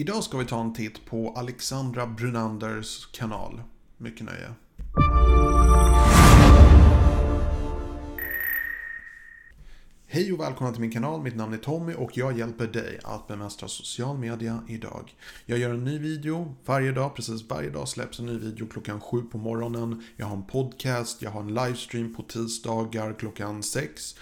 Idag ska vi ta en titt på Alexandra Brunanders kanal. Mycket nöje. Hej och välkomna till min kanal, mitt namn är Tommy och jag hjälper dig att bemästra social media idag. Jag gör en ny video varje dag, precis varje dag släpps en ny video klockan 7 på morgonen. Jag har en podcast, jag har en livestream på tisdagar klockan 6.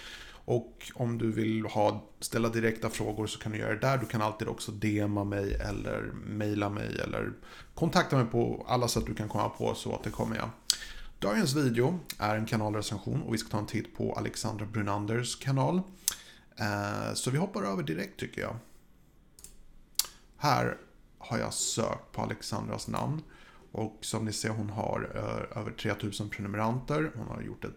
Och om du vill ha, ställa direkta frågor så kan du göra det där. Du kan alltid också DMa mig eller mejla mig eller kontakta mig på alla sätt du kan komma på så återkommer jag. Dagens video är en kanalrecension och vi ska ta en titt på Alexandra Brunanders kanal. Eh, så vi hoppar över direkt tycker jag. Här har jag sökt på Alexandras namn. Och som ni ser hon har eh, över 3000 prenumeranter. Hon har gjort ett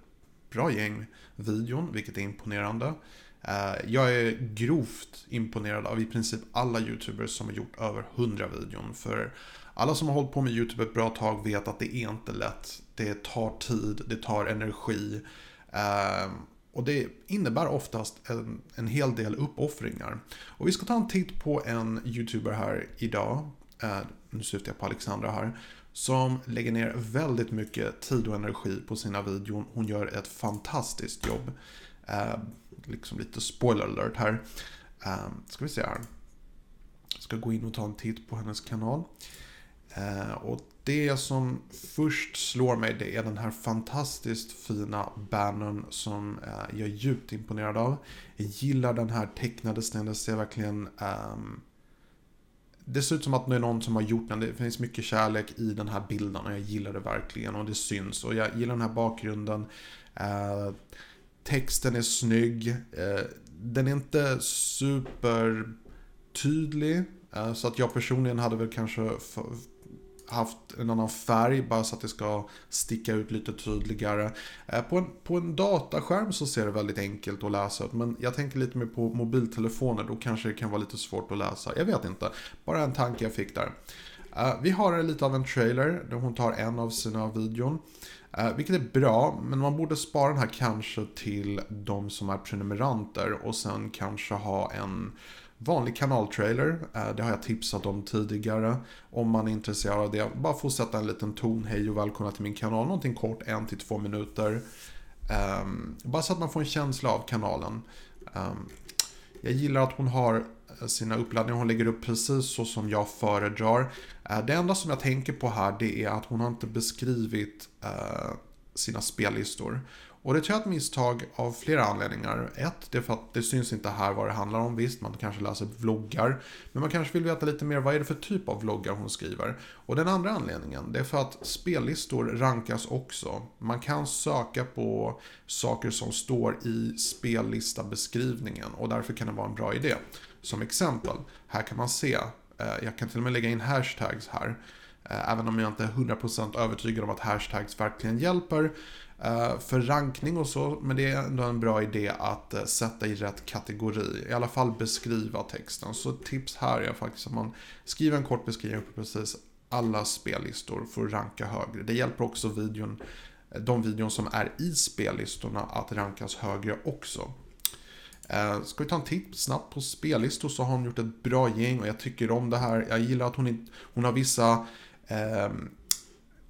bra gäng videon, vilket är imponerande. Eh, jag är grovt imponerad av i princip alla YouTubers som har gjort över 100 videon. För alla som har hållit på med YouTube ett bra tag vet att det är inte lätt. Det tar tid, det tar energi. Eh, och det innebär oftast en, en hel del uppoffringar. Och vi ska ta en titt på en YouTuber här idag. Eh, nu syftar jag på Alexandra här. Som lägger ner väldigt mycket tid och energi på sina videon. Hon gör ett fantastiskt jobb. Eh, liksom lite spoiler alert här. Eh, ska vi se här. Jag ska gå in och ta en titt på hennes kanal. Eh, och det som först slår mig det är den här fantastiskt fina bannern som eh, jag är djupt imponerad av. Jag gillar den här tecknade stilen, det ser verkligen um, det ser ut som att det är någon som har gjort den. Det finns mycket kärlek i den här bilden och jag gillar det verkligen och det syns. Och jag gillar den här bakgrunden. Eh, texten är snygg. Eh, den är inte supertydlig. Eh, så att jag personligen hade väl kanske haft en annan färg bara så att det ska sticka ut lite tydligare. Eh, på en, på en dataskärm så ser det väldigt enkelt att läsa ut men jag tänker lite mer på mobiltelefoner då kanske det kan vara lite svårt att läsa. Jag vet inte, bara en tanke jag fick där. Eh, vi har lite av en trailer där hon tar en av sina videon. Eh, vilket är bra, men man borde spara den här kanske till de som är prenumeranter och sen kanske ha en vanlig kanaltrailer. Eh, det har jag tipsat om tidigare. Om man är intresserad av det. Bara få sätta en liten ton. Hej och välkomna till min kanal. Någonting kort, en till två minuter. Ehm, bara så att man får en känsla av kanalen. Ehm, jag gillar att hon har eh, sina uppladdningar. Hon lägger upp precis så som jag föredrar. Eh, det enda som jag tänker på här det är att hon har inte beskrivit sina spellistor. Och det tror jag är ett misstag av flera anledningar. Ett, det är för att det syns inte här vad det handlar om. Visst, man kanske läser vloggar. Men man kanske vill veta lite mer vad är det för typ av vloggar hon skriver. Och den andra anledningen, det är för att spellistor rankas också. Man kan söka på saker som står i spellista-beskrivningen och därför kan det vara en bra idé. Som exempel, här kan man se, eh, jag kan till och med lägga in hashtags här. Eh, även om jag inte är 100% övertygad om att hashtags verkligen hjälper Eh, för rankning och så. Men det är ändå en bra idé att eh, sätta i rätt kategori. I alla fall beskriva texten. Så tips här är faktiskt att man skriver en kort beskrivning på precis alla spellistor för att ranka högre. Det hjälper också videon, eh, de videon som är i spellistorna att rankas högre också. Ska vi ta en titt snabbt på spellistor så har hon gjort ett bra gäng och jag tycker om det här. Jag gillar att hon, hon har vissa eh,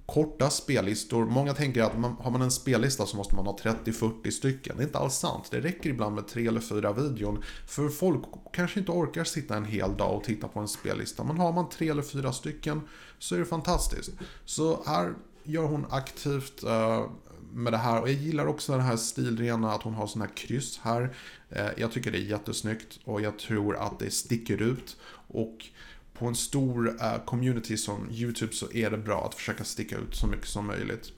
korta spellistor. Många tänker att man, har man en spellista så måste man ha 30-40 stycken. Det är inte alls sant. Det räcker ibland med tre eller fyra videon. För folk kanske inte orkar sitta en hel dag och titta på en spellista. Men har man tre eller fyra stycken så är det fantastiskt. Så här gör hon aktivt uh, med det här. Och jag gillar också den här stilrena, att hon har sådana här kryss här. Eh, jag tycker det är jättesnyggt och jag tror att det sticker ut. Och på en stor uh, community som YouTube så är det bra att försöka sticka ut så mycket som möjligt.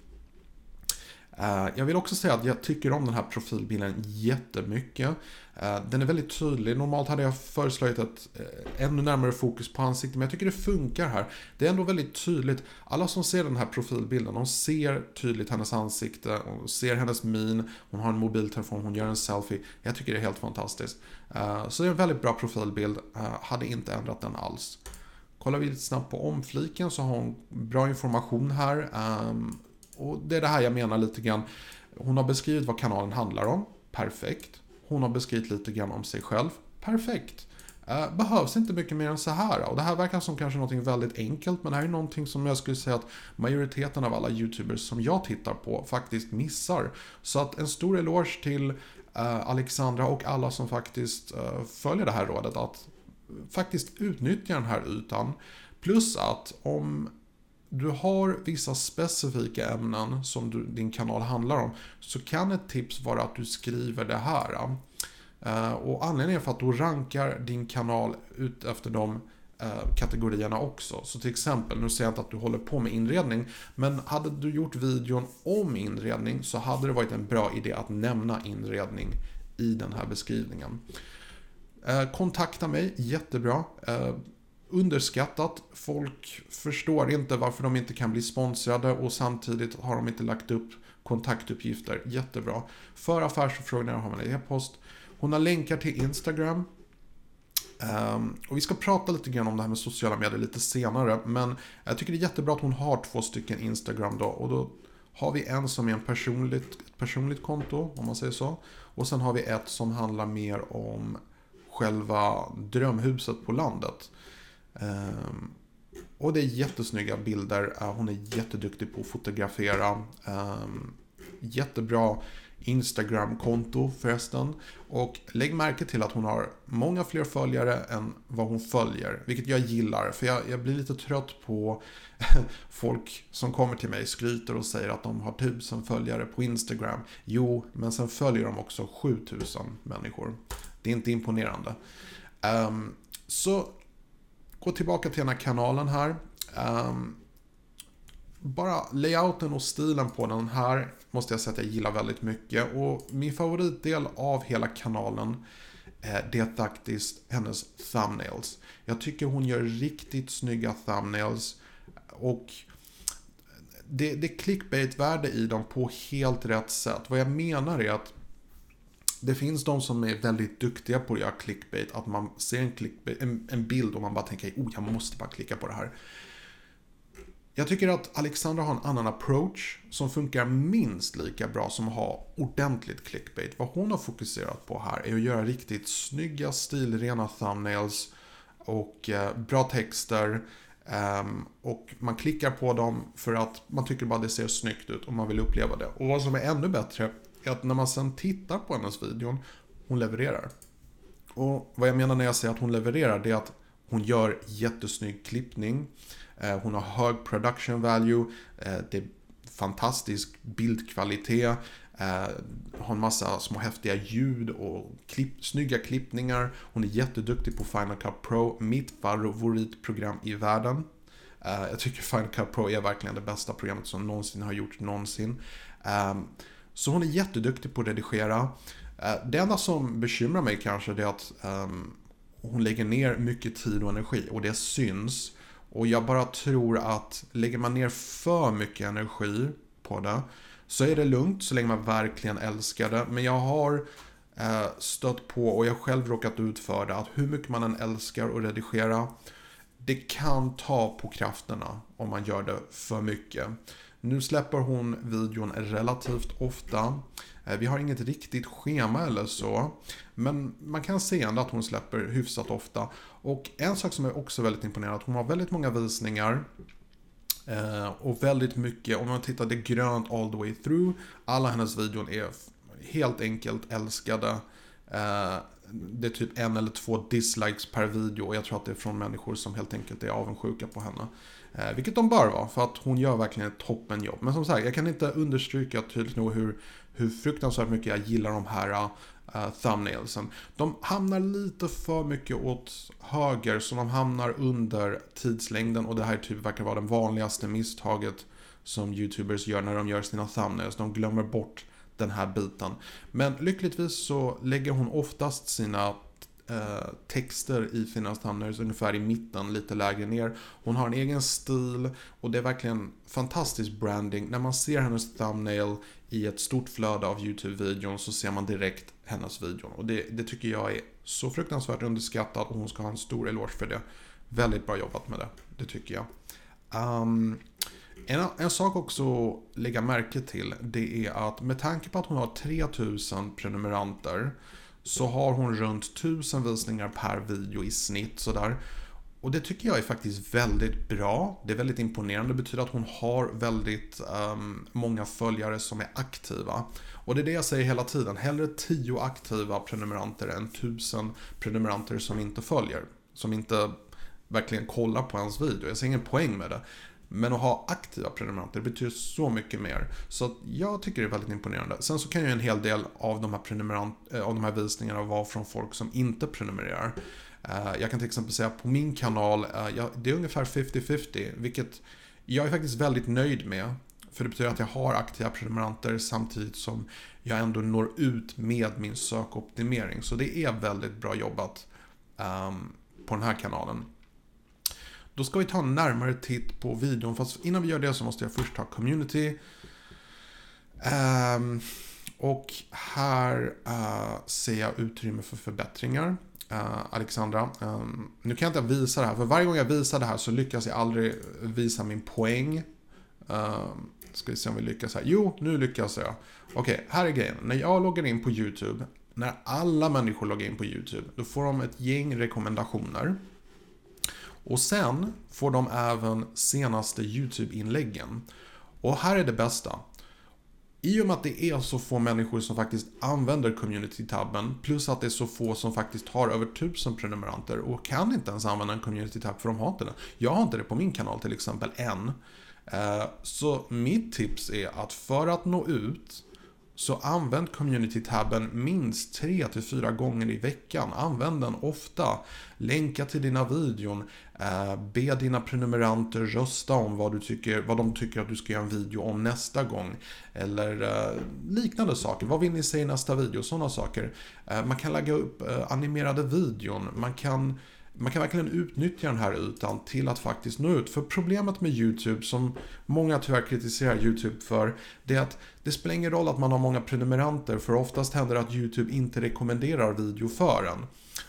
Uh, jag vill också säga att jag tycker om den här profilbilden jättemycket. Eh, den är väldigt tydlig. Normalt hade jag föreslagit ett eh, ännu närmare fokus på ansiktet, men jag tycker det funkar här. Det är ändå väldigt tydligt. Alla som ser den här profilbilden, de ser tydligt hennes ansikte, och ser hennes min, hon har en mobiltelefon, hon gör en selfie. Jag tycker det är helt fantastiskt. Eh, så det är en väldigt bra profilbild. Hade inte ändrat den alls. Kollar vi lite snabbt på omfliken så har hon bra information här. Ehm, och det är det här jag menar lite grann. Hon har beskrivit vad kanalen handlar om. Perfekt. Hon har beskrivit lite grann om sig själv. Perfekt. Eh, behövs inte mycket mer än så här. Och det här verkar som kanske någonting väldigt enkelt, men det här är någonting som jag skulle säga att majoriteten av alla YouTubers som jag tittar på faktiskt missar. Så att en stor eloge till eh, Alexandra och alla som faktiskt eh, följer det här rådet att faktiskt utnyttja den här ytan. Plus att om du har vissa specifika ämnen som du, din kanal handlar om så kan ett tips vara att du skriver det här. Eh, och anledningen är för att då rankar din kanal ut efter de eh, kategorierna också. Så till exempel, nu säger jag inte att du håller på med inredning, men hade du gjort videon om inredning så hade det varit en bra idé att nämna inredning i den här beskrivningen. Eh, kontakta mig, jättebra underskattat. Folk förstår inte varför de inte kan bli sponsrade och samtidigt har de inte lagt upp kontaktuppgifter. Jättebra. För affärsförfrågningar har man e-post. Hon har länkar till Instagram. Um, och vi ska prata lite grann om det här med sociala medier lite senare. Men jag tycker det är jättebra att hon har två stycken Instagram då. Och då har vi en som är en personligt, ett personligt konto, om man säger så. Och sen har vi ett som handlar mer om själva drömhuset på landet. Um, och det är jättesnygga bilder. Uh, hon är jätteduktig på att fotografera. Um, jättebra Instagram-konto förresten. Och lägg märke till att hon har många fler följare än vad hon följer. Vilket jag gillar, för jag, jag blir lite trött på folk som kommer till mig, skryter och säger att de har tusen följare på Instagram. Jo, men sen följer de också 7000 människor. Det är inte imponerande. Um, så gå tillbaka till den här kanalen här. Um, bara layouten och stilen på den här måste jag säga att jag gillar väldigt mycket. Och min favoritdel av hela kanalen eh, det är faktiskt hennes thumbnails. Jag tycker hon gör riktigt snygga thumbnails. Och det, det är clickbait-värde i dem på helt rätt sätt. Vad jag menar är att det finns de som är väldigt duktiga på att göra clickbait. Att man ser en, clickbait, en, en bild och man bara tänker oh, jag måste bara klicka på det här. Jag tycker att Alexandra har en annan approach som funkar minst lika bra som att ha ordentligt clickbait. Vad hon har fokuserat på här är att göra riktigt snygga, stilrena thumbnails och eh, bra texter. Um, och man klickar på dem för att man tycker bara det ser snyggt ut och man vill uppleva det. Och vad som är ännu bättre är att när man sen tittar på hennes videon, hon levererar. Och vad jag menar när jag säger att hon levererar, det är att hon gör jättesnygg klippning. Eh, hon har hög production value. Eh, det är fantastisk bildkvalitet. Eh, har en massa små häftiga ljud och klipp, snygga klippningar. Hon är jätteduktig på Final Cut Pro, mitt favoritprogram i världen. Jag tycker Final Cut Pro är verkligen det bästa programmet som någonsin har gjorts någonsin. Ehm, så hon är jätteduktig på att redigera. Eh, det enda som bekymrar mig kanske är att ehm, hon lägger ner mycket tid och energi och det syns. Och jag bara tror att lägger man ner för mycket energi på det så är det lugnt så länge man verkligen älskar det. Men jag har eh, stött på och jag själv råkat ut för det att hur mycket man än älskar att redigera det kan ta på krafterna om man gör det för mycket. Nu släpper hon videon relativt ofta. Eh, vi har inget riktigt schema eller så. Men man kan se ändå att hon släpper hyfsat ofta. Och en sak som är också väldigt imponerande är att hon har väldigt många visningar. Eh, och väldigt mycket, om man tittar det grönt all the way through. Alla hennes videor är helt enkelt älskade. Eh, det är typ en eller två dislikes per video och jag tror att det är från människor som helt enkelt är avundsjuka på henne. Eh, vilket de bör vara, för att hon gör verkligen ett toppenjobb. Men som sagt, jag kan inte understryka tydligt nog hur, hur fruktansvärt mycket jag gillar de här uh, thumbnailsen. De hamnar lite för mycket åt höger, så de hamnar under tidslängden och det här typ verkar vara det vanligaste misstaget som YouTubers gör när de gör sina thumbnails. De glömmer bort den här biten. Men lyckligtvis så lägger hon oftast sina eh, texter i sina thumbnails ungefär i mitten, lite lägre ner. Hon har en egen stil och det är verkligen fantastisk branding. När man ser hennes thumbnail i ett stort flöde av YouTube-videon så ser man direkt hennes video. Och det, det tycker jag är så fruktansvärt underskattat och hon ska ha en stor eloge för det. Väldigt bra jobbat med det, det tycker jag. Um, en, en, sak också att lägga märke till det är att med tanke på att hon har 3000 prenumeranter så har hon runt 1000 visningar per video i snitt sådär. Och det tycker jag är faktiskt väldigt bra. Det är väldigt imponerande. Det betyder att hon har väldigt um, många följare som är aktiva. Och det är det jag säger hela tiden. Hellre 10 aktiva prenumeranter än 1000 prenumeranter som inte följer. Som inte verkligen kollar på ens video. Jag ser ingen poäng med det. Men att ha aktiva prenumeranter betyder så mycket mer. Så jag tycker det är väldigt imponerande. Sen så kan ju en hel del av de här, prenumerant, eh, av de här visningarna vara från folk som inte prenumererar. Eh, jag kan till exempel säga på min kanal, eh, det är ungefär 50-50, vilket jag är faktiskt väldigt nöjd med. För det betyder att jag har aktiva prenumeranter samtidigt som jag ändå når ut med min sökoptimering. Så det är väldigt bra jobbat um, på den här kanalen. Då ska vi ta en närmare titt på videon. Fast innan vi gör det så måste jag först ta community. Um, och här uh, ser jag utrymme för förbättringar. Uh, Alexandra. Um, nu kan jag inte visa det här, för varje gång jag visar det här så lyckas jag aldrig visa min poäng. Uh, ska vi se om vi lyckas här. Jo, nu lyckas jag. Okej, okay, här är grejen. När jag loggar in på YouTube, när alla människor loggar in på YouTube, då får de ett gäng rekommendationer. Och sen får de även senaste YouTube-inläggen. Och här är det bästa. I och med att det är så få människor som faktiskt använder community-tabben plus att det är så få som faktiskt har över tusen prenumeranter och kan inte ens använda en community-tab för de har inte det. Jag har inte det på min kanal till exempel än. Eh, så mitt tips är att för att nå ut så använd community-tabben minst 3-4 gånger i veckan. Använd den ofta. Länka till dina videon. Eh, be dina prenumeranter rösta om vad, du tycker, vad de tycker att du ska göra en video om nästa gång. Eller eh, liknande saker. Vad vill ni se i nästa video? Sådana saker. Eh, man kan lägga upp animerade videon. Man kan man kan verkligen utnyttja den här ytan till att faktiskt nå ut. För problemet med YouTube, som många tyvärr kritiserar YouTube för, det är att det spelar ingen roll att man har många prenumeranter, för oftast händer det att YouTube inte rekommenderar video för en.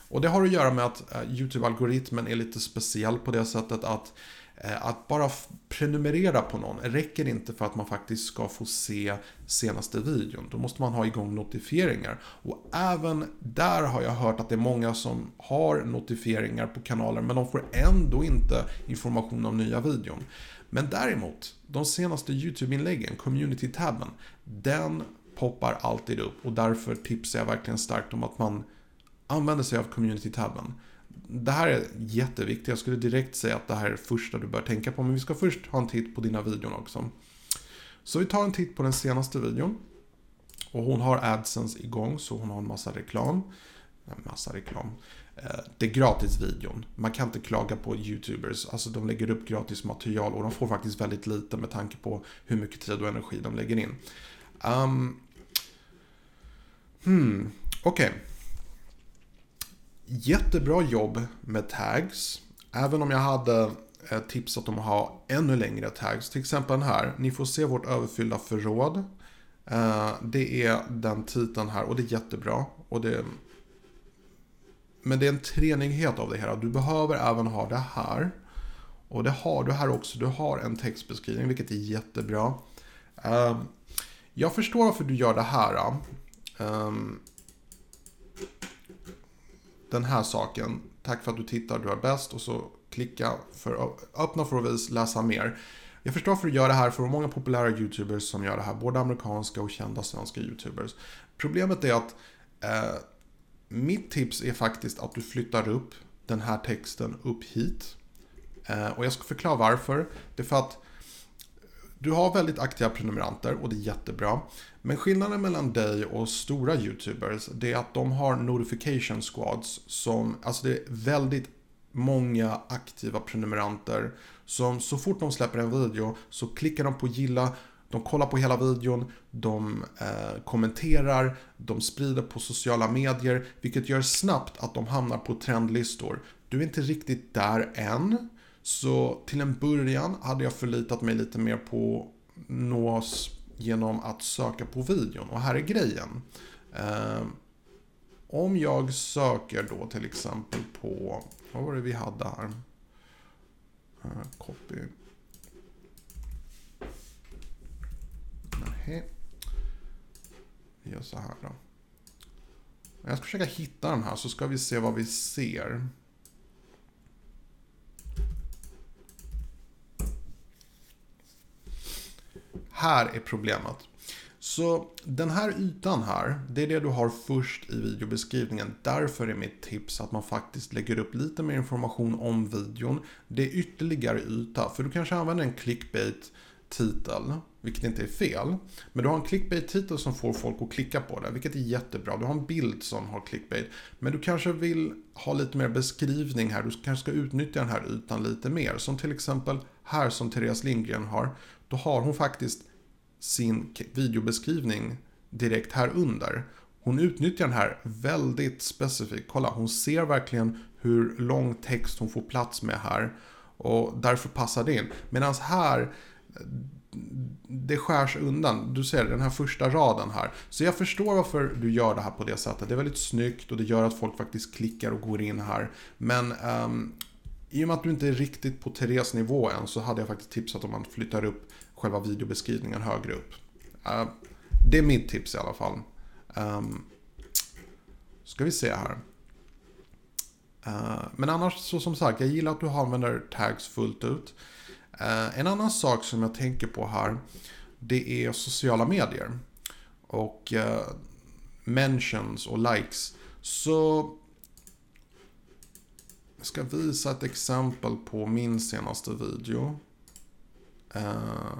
Och det har att göra med att eh, YouTube-algoritmen är lite speciell på det sättet att Eh, att bara prenumerera på någon räcker inte för att man faktiskt ska få se senaste videon. Då måste man ha igång notifieringar. Och även där har jag hört att det är många som har notifieringar på kanaler men de får ändå inte information om nya videon. Men däremot, de senaste YouTube-inläggen, community-tabben, den poppar alltid upp och därför tipsar jag verkligen starkt om att man använder sig av community-tabben det här är jätteviktigt. Jag skulle direkt säga att det här är det första du bör tänka på. Men vi ska först ha en titt på dina videon också. Så vi tar en titt på den senaste videon. Och hon har AdSense igång så hon har en massa reklam. En massa reklam. Eh, det är gratisvideon. Man kan inte klaga på YouTubers. Alltså de lägger upp gratis material och de får faktiskt väldigt lite med tanke på hur mycket tid och energi de lägger in. Um, hmm, okej. Okay. Jättebra jobb med tags. Även om jag hade eh, tipsat om att ha ännu längre tags. Till exempel den här. Ni får se vårt överfyllda förråd. Eh, det är den titeln här och det är jättebra. Och det... Men det är en treenighet av det här. Du behöver även ha det här. Och det har du här också. Du har en textbeskrivning vilket är jättebra. Eh, jag förstår varför du gör det här den här saken. Tack för att du tittar, du är bäst. Och så klicka för öppna för att vis, läsa mer. Jag förstår varför du gör det här, för det är många populära YouTubers som gör det här. Både amerikanska och kända svenska YouTubers. Problemet är att eh, mitt tips är faktiskt att du flyttar upp den här texten upp hit. Eh, och jag ska förklara varför. Det är för att du har väldigt aktiva prenumeranter och det är jättebra. Men skillnaden mellan dig och stora YouTubers det är att de har notification squads som, alltså det är väldigt många aktiva prenumeranter som så fort de släpper en video så klickar de på gilla, de kollar på hela videon, de eh, kommenterar, de sprider på sociala medier, vilket gör snabbt att de hamnar på trendlistor. Du är inte riktigt där än, så till en början hade jag förlitat mig lite mer på nås genom att söka på videon. Och här är grejen. Eh, om jag söker då till exempel på, vad var det vi hade här? Eh, copy. Nej. Vi gör så här då. Jag ska försöka hitta den här så ska vi se vad vi ser. Här är problemet. Så den här ytan här, det är det du har först i videobeskrivningen. Därför är mitt tips att man faktiskt lägger upp lite mer information om videon. Det är ytterligare yta, för du kanske använder en clickbait titel, vilket inte är fel. Men du har en clickbait-titel som får folk att klicka på det, vilket är jättebra. Du har en bild som har clickbait. Men du kanske vill ha lite mer beskrivning här. Du kanske ska utnyttja den här ytan lite mer. Som till exempel här som Therese Lindgren har. Då har hon faktiskt sin videobeskrivning direkt här under. Hon utnyttjar den här väldigt specifikt. Kolla, hon ser verkligen hur lång text hon får plats med här. Och därför passar det in. Medan här, det skärs undan. Du ser den här första raden här. Så jag förstår varför du gör det här på det sättet. Det är väldigt snyggt och det gör att folk faktiskt klickar och går in här. Men um, i och med att du inte är riktigt på Therese nivå än så hade jag faktiskt tipsat om att man flyttar upp själva videobeskrivningen högre upp. Uh, det är mitt tips i alla fall. Um, ska vi se här. Uh, men annars så som sagt, jag gillar att du använder tags fullt ut. Uh, en annan sak som jag tänker på här, det är sociala medier. Och uh, mentions och likes. Så jag ska visa ett exempel på min senaste video. Uh,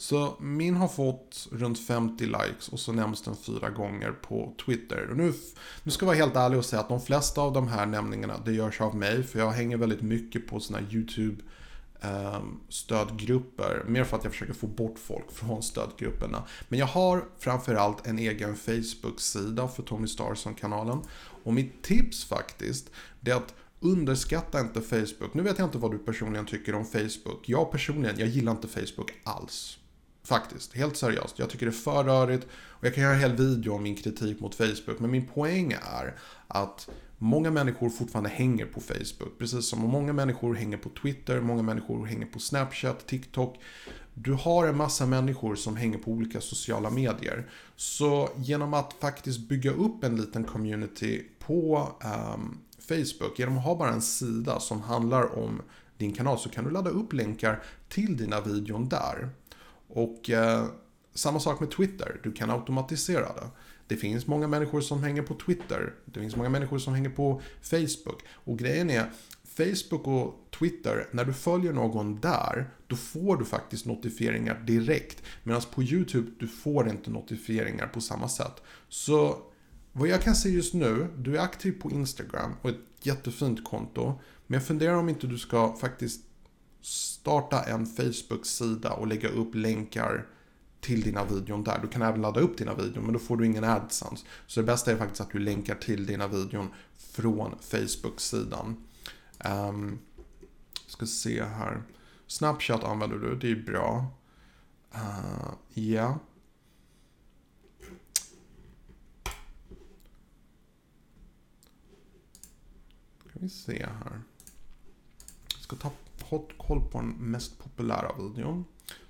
så min har fått runt 50 likes och så nämns den fyra gånger på Twitter. Och nu, nu ska jag vara helt ärlig och säga att de flesta av de här nämningarna det görs av mig för jag hänger väldigt mycket på sådana här YouTube-stödgrupper. Ehm, Mer för att jag försöker få bort folk från stödgrupperna. Men jag har framförallt en egen Facebook-sida för Tommy Starson-kanalen. Och mitt tips faktiskt, det är att Underskatta inte Facebook. Nu vet jag inte vad du personligen tycker om Facebook. Jag personligen, jag gillar inte Facebook alls. Faktiskt, helt seriöst. Jag tycker det är för rörigt och jag kan göra en hel video om min kritik mot Facebook. Men min poäng är att många människor fortfarande hänger på Facebook. Precis som många människor hänger på Twitter, många människor hänger på Snapchat, TikTok. Du har en massa människor som hänger på olika sociala medier. Så genom att faktiskt bygga upp en liten community på um, Facebook, genom att ha bara en sida som handlar om din kanal så kan du ladda upp länkar till dina videon där. Och eh, samma sak med Twitter, du kan automatisera det. Det finns många människor som hänger på Twitter, det finns många människor som hänger på Facebook. Och grejen är, Facebook och Twitter, när du följer någon där, då får du faktiskt notifieringar direkt. Medan på YouTube, du får inte notifieringar på samma sätt. Så vad jag kan se just nu, du är aktiv på Instagram och ett jättefint konto. Men jag funderar om inte du ska faktiskt starta en Facebook-sida och lägga upp länkar till dina videon där. Du kan även ladda upp dina videon men då får du ingen AdSense. Så det bästa är faktiskt att du länkar till dina videon från Facebook-sidan. Um, ska se här. Snapchat använder du, det är bra. Uh, ja. Ska vi se här. Jag ska ta koll på den mest populära videon.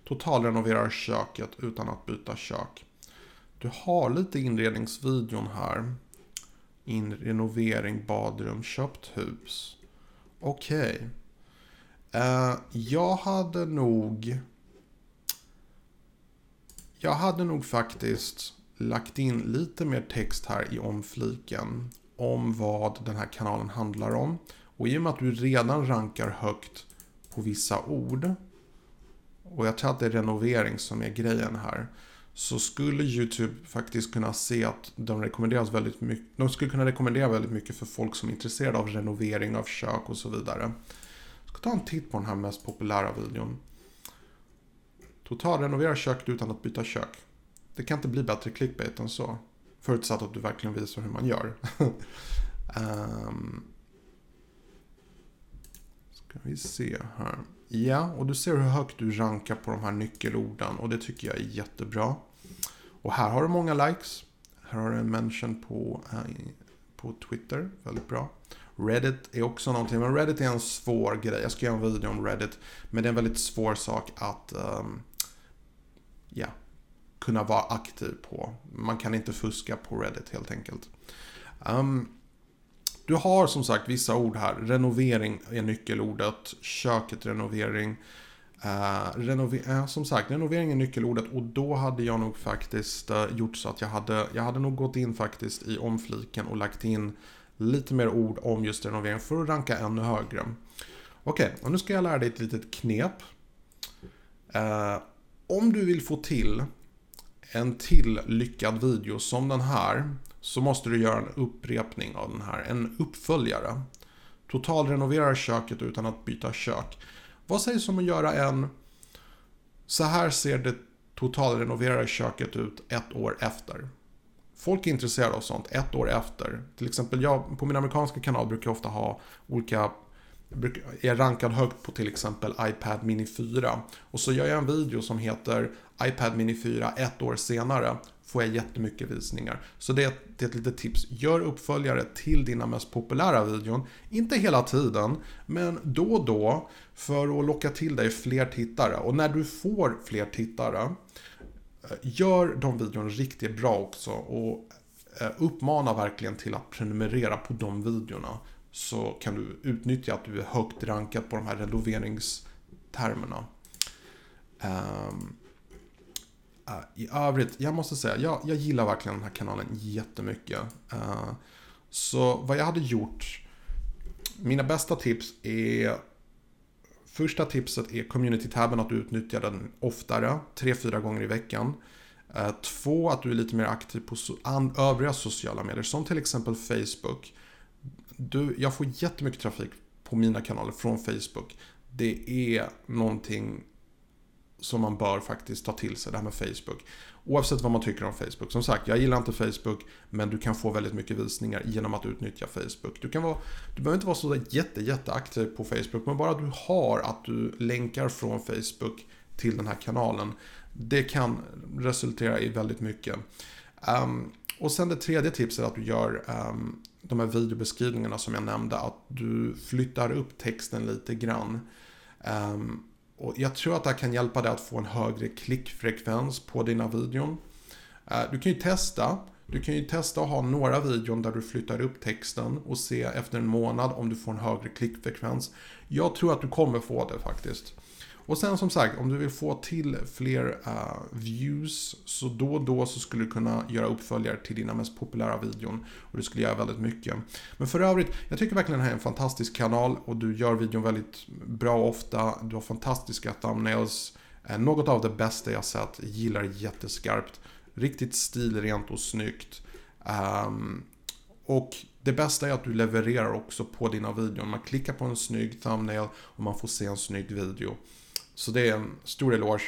Totalrenoverar köket utan att byta kök. Du har lite inredningsvideon här. Inrenovering, badrum, köpt hus. Okej. Okay. Uh, jag hade nog... Jag hade nog faktiskt lagt in lite mer text här i omfliken. Om vad den här kanalen handlar om. Och i och med att du redan rankar högt på vissa ord. Och jag tror att det är renovering som är grejen här. Så skulle YouTube faktiskt kunna se att de rekommenderas väldigt mycket. De skulle kunna rekommendera väldigt mycket för folk som är intresserade av renovering av kök och så vidare. Jag ska ta en titt på den här mest populära videon. Total renovera köket utan att byta kök. Det kan inte bli bättre clickbait än så. Förutsatt att du verkligen visar hur man gör. um, Ska vi se här. Ja, och du ser hur högt du rankar på de här nyckelorden och det tycker jag är jättebra. Och här har du många likes. Här har du en mention på, äh, på Twitter, väldigt bra. Reddit är också någonting, men Reddit är en svår grej. Jag ska göra en video om Reddit, men det är en väldigt svår sak att, um, ja, kunna vara aktiv på. Man kan inte fuska på Reddit helt enkelt. Um, du har som sagt vissa ord här. Renovering är nyckelordet. Köket renovering. Uh, renover uh, som sagt, renovering är nyckelordet och då hade jag nog faktiskt uh, gjort så att jag hade, jag hade nog gått in faktiskt i omfliken och lagt in lite mer ord om just renovering för att ranka ännu högre. Okej, okay, och nu ska jag lära dig ett litet knep. Uh, om du vill få till en till lyckad video som den här så måste du göra en upprepning av den här, en uppföljare. Totalrenovera köket utan att byta kök. Vad sägs om att göra en Så här ser det totalrenoverade köket ut ett år efter. Folk är intresserade av sånt ett år efter. Till exempel jag på min amerikanska kanal brukar jag ofta ha olika är rankad högt på till exempel iPad Mini 4. Och så gör jag en video som heter iPad Mini 4 ett år senare. Får jag jättemycket visningar. Så det, det är ett litet tips. Gör uppföljare till dina mest populära videon. Inte hela tiden, men då och då. För att locka till dig fler tittare. Och när du får fler tittare. Eh, gör de videorna riktigt bra också. Och eh, uppmana verkligen till att prenumerera på de videorna så kan du utnyttja att du är högt rankad på de här renoveringstermerna. Um, i övrigt, jag måste säga, jag, jag gillar verkligen den här kanalen jättemycket. Uh, så vad jag hade gjort, mina bästa tips är Första tipset är community-tabben, att du utnyttjar den oftare, 3-4 gånger i veckan. Eh, två, att du är lite mer aktiv på övriga sociala medier, som till exempel Facebook du, jag får jättemycket trafik på mina kanaler från Facebook. Det är någonting som man bör faktiskt ta till sig, det här med Facebook. Oavsett vad man tycker om Facebook. Som sagt, jag gillar inte Facebook, men du kan få väldigt mycket visningar genom att utnyttja Facebook. Du, kan vara, du behöver inte vara så jätte, jätteaktiv på Facebook, men bara du har att du länkar från Facebook till den här kanalen. Det kan resultera i väldigt mycket. Um, och sen det tredje tipset är att du gör um, de här videobeskrivningarna som jag nämnde, att du flyttar upp texten lite grann. Um, och jag tror att det här kan hjälpa dig att få en högre klickfrekvens på dina videon. Eh, du kan ju testa. Du kan ju testa att ha några videon där du flyttar upp texten och se efter en månad om du får en högre klickfrekvens. Jag tror att du kommer få det faktiskt. Och sen som sagt, om du vill få till fler uh, views så då och då så skulle du kunna göra uppföljare till dina mest populära videon. Och du skulle göra väldigt mycket. Men för övrigt, jag tycker verkligen det här är en fantastisk kanal och du gör videon väldigt bra ofta. Du har fantastiska thumbnails. Uh, något av det bästa jag sett. Gillar jätteskarpt. Riktigt stilrent och snyggt. Um, och det bästa är att du levererar också på dina videor. Man klickar på en snygg thumbnail och man får se en snygg video. Så det är en stor eloge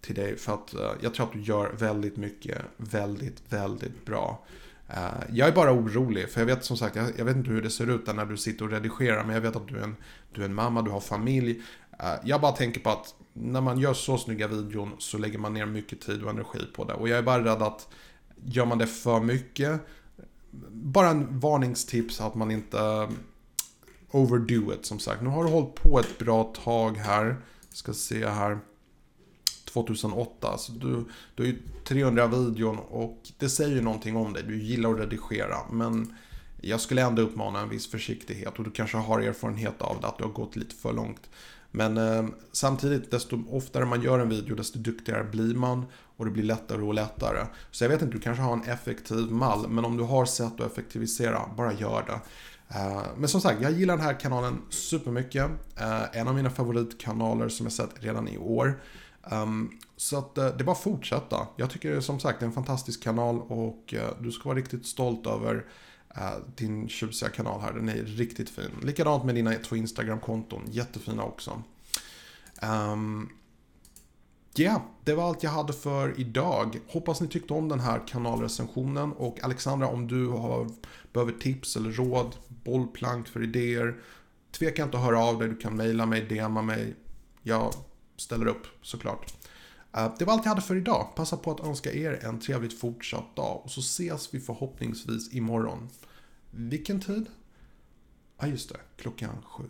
till dig för att uh, jag tror att du gör väldigt mycket väldigt, väldigt bra. Uh, jag är bara orolig, för jag vet som sagt, jag, jag, vet inte hur det ser ut där när du sitter och redigerar, men jag vet att du är en, du är en mamma, du har familj. Uh, jag bara tänker på att när man gör så snygga videon så lägger man ner mycket tid och energi på det. Och jag är bara rädd att gör man det för mycket, bara en varningstips att man inte overdo it som sagt. Nu har du hållit på ett bra tag här. Ska se här. 2008. Så du, du har ju 300 videon och det säger ju någonting om dig. Du gillar att redigera. Men jag skulle ändå uppmana en viss försiktighet och du kanske har erfarenhet av det, att du har gått lite för långt. Men eh, samtidigt, desto oftare man gör en video, desto duktigare blir man och det blir lättare och lättare. Så jag vet inte, du kanske har en effektiv mall, men om du har sätt att effektivisera, bara gör det. Eh, men som sagt, jag gillar den här kanalen supermycket. Eh, en av mina favoritkanaler som jag sett redan i år. Ehm, så att eh, det är bara att fortsätta. Jag tycker som sagt det är en fantastisk kanal och du ska vara riktigt stolt över din tjusiga kanal här. Den är riktigt fin. Likadant med dina två Instagram-konton. Jättefina också. Um, Ja, yeah, det var allt jag hade för idag. Hoppas ni tyckte om den här kanalrecensionen och Alexandra om du har, behöver tips eller råd, bollplank för idéer. Tveka inte att höra av dig, du kan mejla mig, DMa mig. Jag ställer upp såklart. Eh, det var allt jag hade för idag. Passa på att önska er en trevligt fortsatt dag och så ses vi förhoppningsvis imorgon. Vilken tid? Ja, ah, just det. Klockan sju.